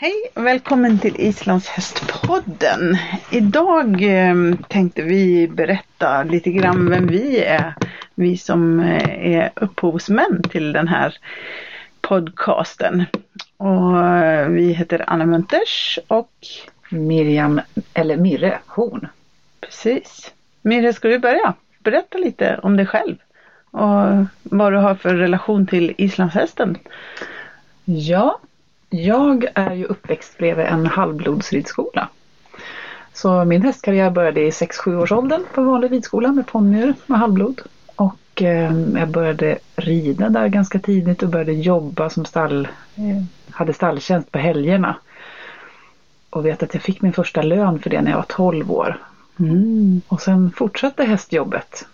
Hej och välkommen till Islandshästpodden. Idag eh, tänkte vi berätta lite grann vem vi är. Vi som eh, är upphovsmän till den här podcasten. Och eh, vi heter Anna Munters och Miriam, eller Mirre Horn. Precis. Mirre, ska du börja? Berätta lite om dig själv och vad du har för relation till islandshästen. Ja, jag är ju uppväxt bredvid en halvblodsridskola. Så min hästkarriär började i 6-7 års åldern på vanlig ridskola med ponnyer med halvblod. Och eh, jag började rida där ganska tidigt och började jobba som stall, eh, hade stalltjänst på helgerna. Och vet att jag fick min första lön för det när jag var 12 år. Mm. Och sen fortsatte hästjobbet.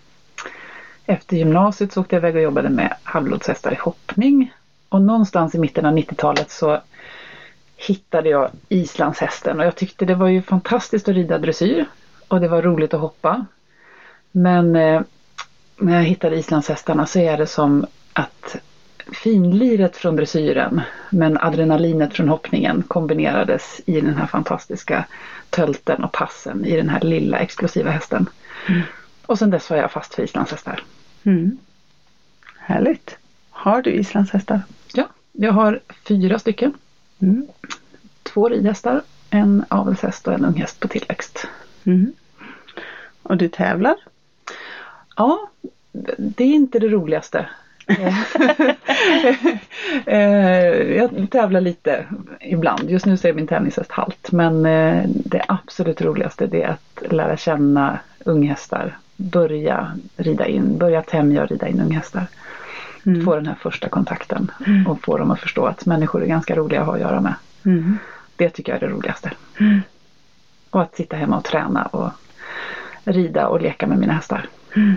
Efter gymnasiet så åkte jag iväg och jobbade med halvblodshästar i hoppning och någonstans i mitten av 90-talet så hittade jag islandshästen och jag tyckte det var ju fantastiskt att rida dressyr och det var roligt att hoppa. Men eh, när jag hittade islandshästarna så är det som att finliret från dressyren men adrenalinet från hoppningen kombinerades i den här fantastiska tölten och passen i den här lilla explosiva hästen. Mm. Och sen dess var jag fast för islandshästar. Mm. Härligt. Har du islandshästar? Ja, jag har fyra stycken. Mm. Två ridhästar, en avelshäst och en unghäst på tillväxt. Mm. Och du tävlar? Ja, det är inte det roligaste. Eh, jag tävlar lite ibland. Just nu så är min tävlingshäst halt. Men eh, det absolut roligaste det är att lära känna unghästar. Börja rida in, börja tämja och rida in unghästar. Mm. Få den här första kontakten mm. och få dem att förstå att människor är ganska roliga att ha att göra med. Mm. Det tycker jag är det roligaste. Mm. Och att sitta hemma och träna och rida och leka med mina hästar. Mm.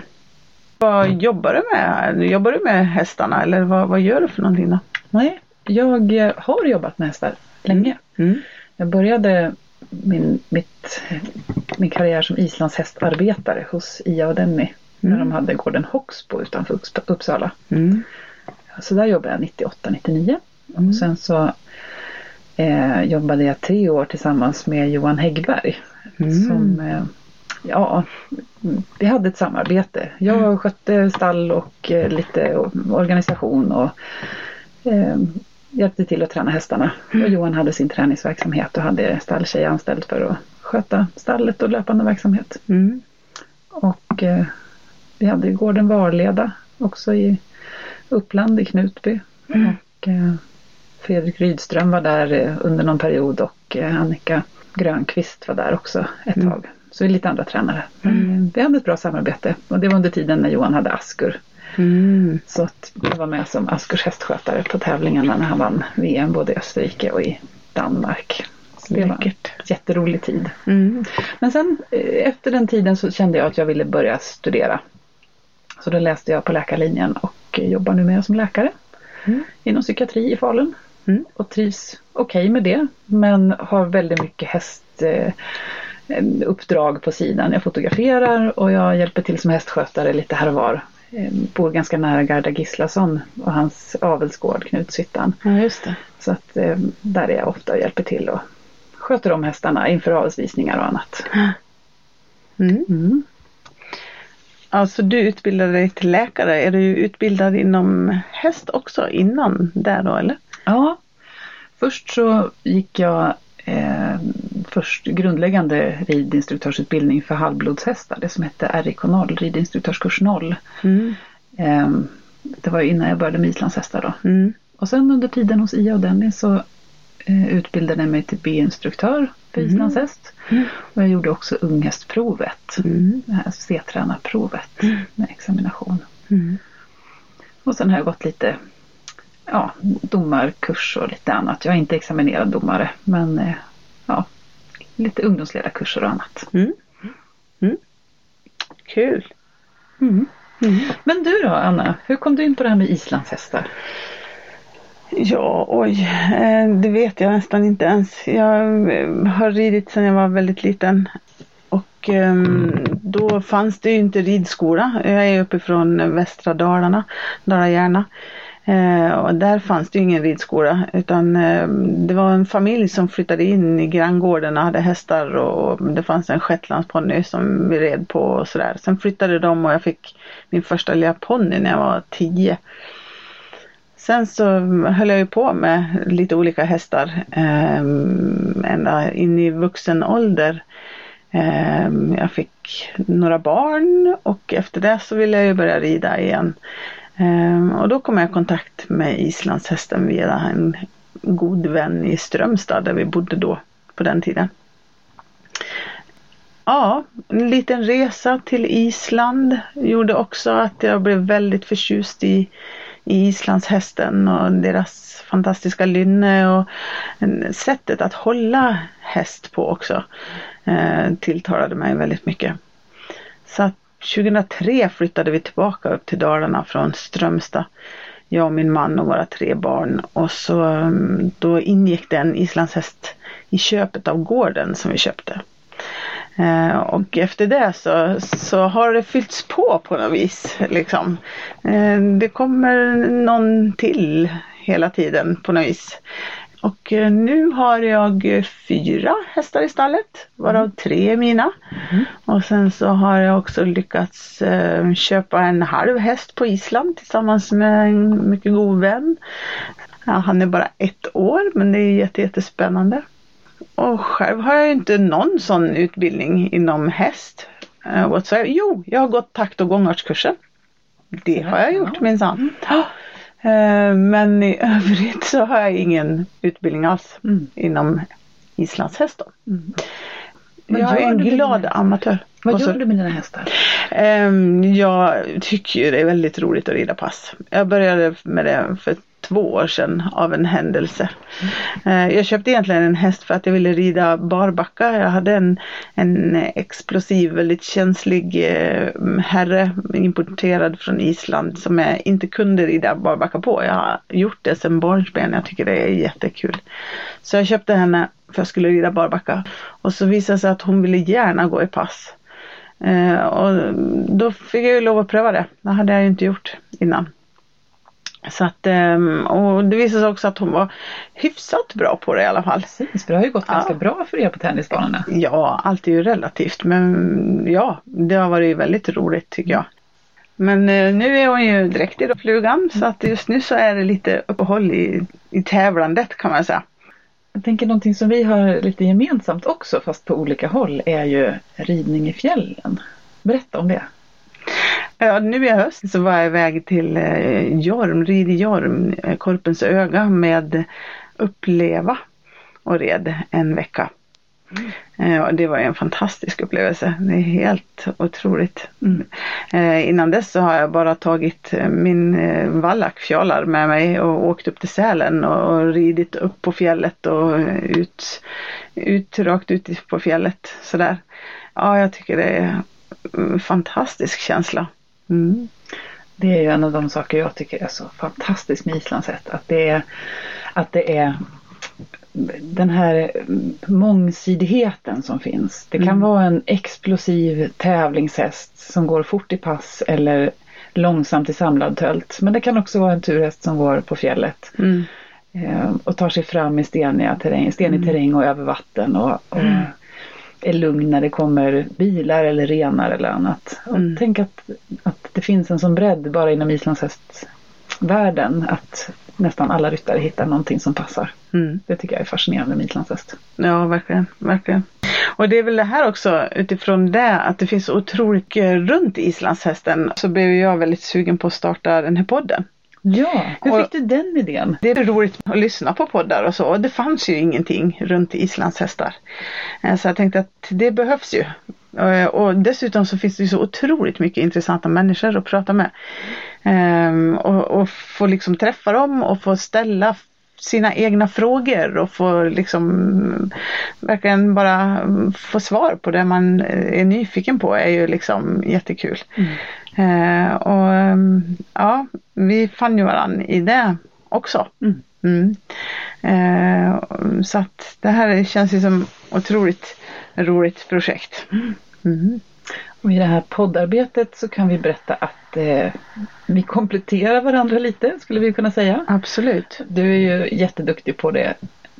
Vad jobbar du med? Jobbar du med hästarna eller vad, vad gör du för någonting då? Nej, jag har jobbat med hästar länge. Mm. Jag började min, mitt, min karriär som islandshästarbetare hos Ia och Denny Mm. När de hade gården Hoxbo utanför Uppsala. Mm. Så där jobbade jag 98-99. Mm. Och sen så eh, jobbade jag tre år tillsammans med Johan Häggberg. Mm. Som, eh, ja, vi hade ett samarbete. Jag mm. skötte stall och eh, lite organisation och eh, hjälpte till att träna hästarna. Mm. Och Johan hade sin träningsverksamhet och hade stalltjej anställd för att sköta stallet och löpande verksamhet. Mm. Och eh, vi hade gården Varleda också i Uppland i Knutby. Mm. Och eh, Fredrik Rydström var där eh, under någon period och eh, Annika Grönqvist var där också ett mm. tag. Så vi är lite andra tränare. Mm. Vi hade ett bra samarbete och det var under tiden när Johan hade Askur. Mm. Så att jag var med som Askurs hästskötare på tävlingarna när han vann VM både i Österrike och i Danmark. Så det var en jätterolig tid. Mm. Men sen efter den tiden så kände jag att jag ville börja studera så då läste jag på läkarlinjen och jobbar numera som läkare mm. inom psykiatri i Falun. Mm. Och trivs okej okay med det men har väldigt mycket hästuppdrag eh, på sidan. Jag fotograferar och jag hjälper till som hästskötare lite här och var. Bor ganska nära Garda Gislason och hans avelsgård Knutshyttan. Ja. Så att där är jag ofta och hjälper till och sköter om hästarna inför avelsvisningar och annat. Mm. Alltså du utbildade dig till läkare. Är du utbildad inom häst också innan där då eller? Ja. Först så gick jag eh, först grundläggande ridinstruktörsutbildning för halvblodshästar. Det som hette RIK 0, ridinstruktörskurs 0. Mm. Eh, det var innan jag började med islandshästar då. Mm. Och sen under tiden hos Ia och Dennis så eh, utbildade jag mig till B-instruktör mm. islandshäst. Mm. Och jag gjorde också unghästprovet, mm. det här C-tränarprovet mm. med examination. Mm. Och sen har jag gått lite ja, domarkurs och lite annat. Jag är inte examinerad domare men eh, ja, lite ungdomsledarkurser och annat. Mm. Mm. Kul! Men du då Anna, hur kom du in på det här med islandshästar? Ja, oj, eh, det vet jag nästan inte ens. Jag eh, har ridit sedan jag var väldigt liten. Och ehm, då fanns det ju inte ridskola. Jag är uppifrån västra Dalarna, Dala-Järna. Eh, och där fanns det ingen ridskola utan ehm, det var en familj som flyttade in i granngården och hade hästar och det fanns en shetlandsponny som vi red på och sådär. Sen flyttade de och jag fick min första lilla ponny när jag var tio. Sen så höll jag ju på med lite olika hästar eh, ända in i vuxen ålder. Eh, jag fick några barn och efter det så ville jag ju börja rida igen. Eh, och då kom jag i kontakt med islandshästen via en god vän i Strömstad där vi bodde då på den tiden. Ja, en liten resa till Island gjorde också att jag blev väldigt förtjust i i islandshästen och deras fantastiska lynne och sättet att hålla häst på också eh, tilltalade mig väldigt mycket. Så att 2003 flyttade vi tillbaka upp till Dalarna från Strömstad. Jag och min man och våra tre barn och så mm, då ingick det en islandshäst i köpet av gården som vi köpte. Eh, och efter det så, så har det fyllts på på något vis. Liksom. Eh, det kommer någon till hela tiden på något vis. Och eh, nu har jag fyra hästar i stallet, varav mm. tre är mina. Mm. Och sen så har jag också lyckats köpa en halv häst på Island tillsammans med en mycket god vän. Ja, han är bara ett år men det är jättespännande. Och själv har jag inte någon sån utbildning inom häst. Uh, whatsoever. Jo, jag har gått takt och gångartskursen. Det har jag gjort minsann. Mm. Uh, men i övrigt så har jag ingen utbildning alls mm. inom islandshäst. Mm. Jag är en glad dina... amatör. Vad gör du med dina hästar? Um, jag tycker det är väldigt roligt att rida pass. Jag började med det för två år sedan av en händelse. Mm. Jag köpte egentligen en häst för att jag ville rida barbacka. Jag hade en, en explosiv, väldigt känslig eh, herre importerad från Island som jag inte kunde rida barbacka på. Jag har gjort det sedan barnsben. Jag tycker det är jättekul. Så jag köpte henne för att jag skulle rida barbacka. Och så visade det sig att hon ville gärna gå i pass. Eh, och då fick jag ju lov att pröva det. Det hade jag ju inte gjort innan. Så att, ehm, och det visade sig också att hon var hyfsat bra på det i alla fall. Precis, för det har ju gått ja. ganska bra för er på tennisbanorna. Ja, allt är ju relativt men ja, det har varit väldigt roligt tycker jag. Men eh, nu är hon ju dräktig då, flugan, så att just nu så är det lite uppehåll i, i tävlandet kan man säga. Jag tänker någonting som vi har lite gemensamt också fast på olika håll är ju ridning i fjällen. Berätta om det. Ja, nu i höst så var jag iväg till eh, Jorm, rid i Jorm, eh, Korpens öga med Uppleva och red en vecka. Mm. Och det var en fantastisk upplevelse. Det är helt otroligt. Mm. innan dess så har jag bara tagit min vallack Fjalar med mig och åkt upp till Sälen och ridit upp på fjället och ut, ut rakt ut på fjället sådär. Ja, jag tycker det är en fantastisk känsla. Mm. Det är ju en av de saker jag tycker är så fantastiskt med Islandshäst. Att det är, att det är den här mångsidigheten som finns. Det kan mm. vara en explosiv tävlingshäst som går fort i pass eller långsamt i samlad tölt. Men det kan också vara en turhäst som går på fjället. Mm. Eh, och tar sig fram i steniga terräng, stenig mm. terräng och över vatten. Och, och mm är lugn när det kommer bilar eller renar eller annat. Mm. tänk att, att det finns en sån bredd bara inom islandshästvärlden att nästan alla ryttare hittar någonting som passar. Mm. Det tycker jag är fascinerande med islandshäst. Ja, verkligen, verkligen. Och det är väl det här också utifrån det att det finns otroligt runt islandshästen så blev jag väldigt sugen på att starta den här podden. Ja, hur och fick du den idén? Det är roligt att lyssna på poddar och så. Det fanns ju ingenting runt islandshästar. Eh, så jag tänkte att det behövs ju. Eh, och dessutom så finns det ju så otroligt mycket intressanta människor att prata med. Ehm, och, och få liksom träffa dem och få ställa sina egna frågor och få liksom verkligen bara få svar på det man är nyfiken på är ju liksom jättekul. Mm. Eh, och ehm, ja, vi fann ju varann i det också. Mm. Mm. Eh, så att det här känns ju som otroligt roligt projekt. Mm. Och i det här poddarbetet så kan vi berätta att eh, vi kompletterar varandra lite skulle vi kunna säga. Absolut. Du är ju jätteduktig på det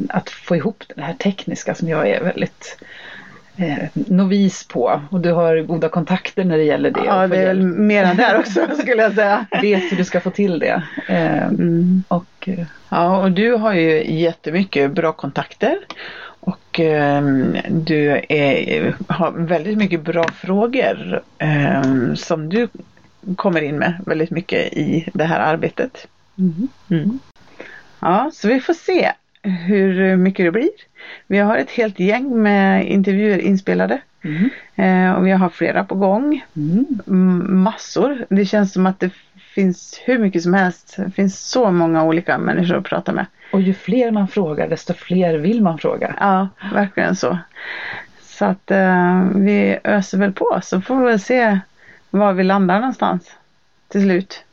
att få ihop det här tekniska som jag är väldigt novis på och du har goda kontakter när det gäller det. Ja, det är väl mera där också skulle jag säga. Vet hur du ska få till det. Eh, mm. och, eh, ja, och du har ju jättemycket bra kontakter och eh, du är, har väldigt mycket bra frågor eh, som du kommer in med väldigt mycket i det här arbetet. Mm. Mm. Ja, så vi får se hur mycket det blir. Vi har ett helt gäng med intervjuer inspelade. Mm. Eh, och vi har flera på gång. Mm. Massor. Det känns som att det finns hur mycket som helst. Det finns så många olika människor att prata med. Och ju fler man frågar desto fler vill man fråga. Ja, verkligen så. Så att eh, vi öser väl på så får vi väl se var vi landar någonstans till slut.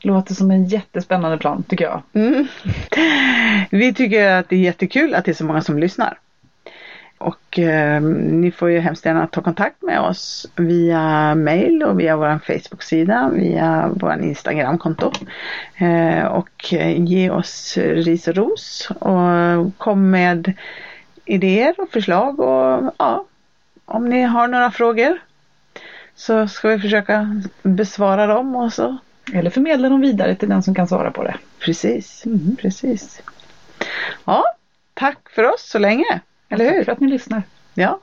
Låter som en jättespännande plan tycker jag. Mm. Vi tycker att det är jättekul att det är så många som lyssnar. Och eh, ni får ju hemskt gärna ta kontakt med oss via mail och via vår Facebook-sida, via vår Instagram-konto. Eh, och ge oss ris och ros och kom med idéer och förslag och ja, om ni har några frågor så ska vi försöka besvara dem och så. Eller förmedla dem vidare till den som kan svara på det. Precis, mm. precis. Ja, tack för oss så länge. Eller hur? Tack för att ni lyssnar. Ja.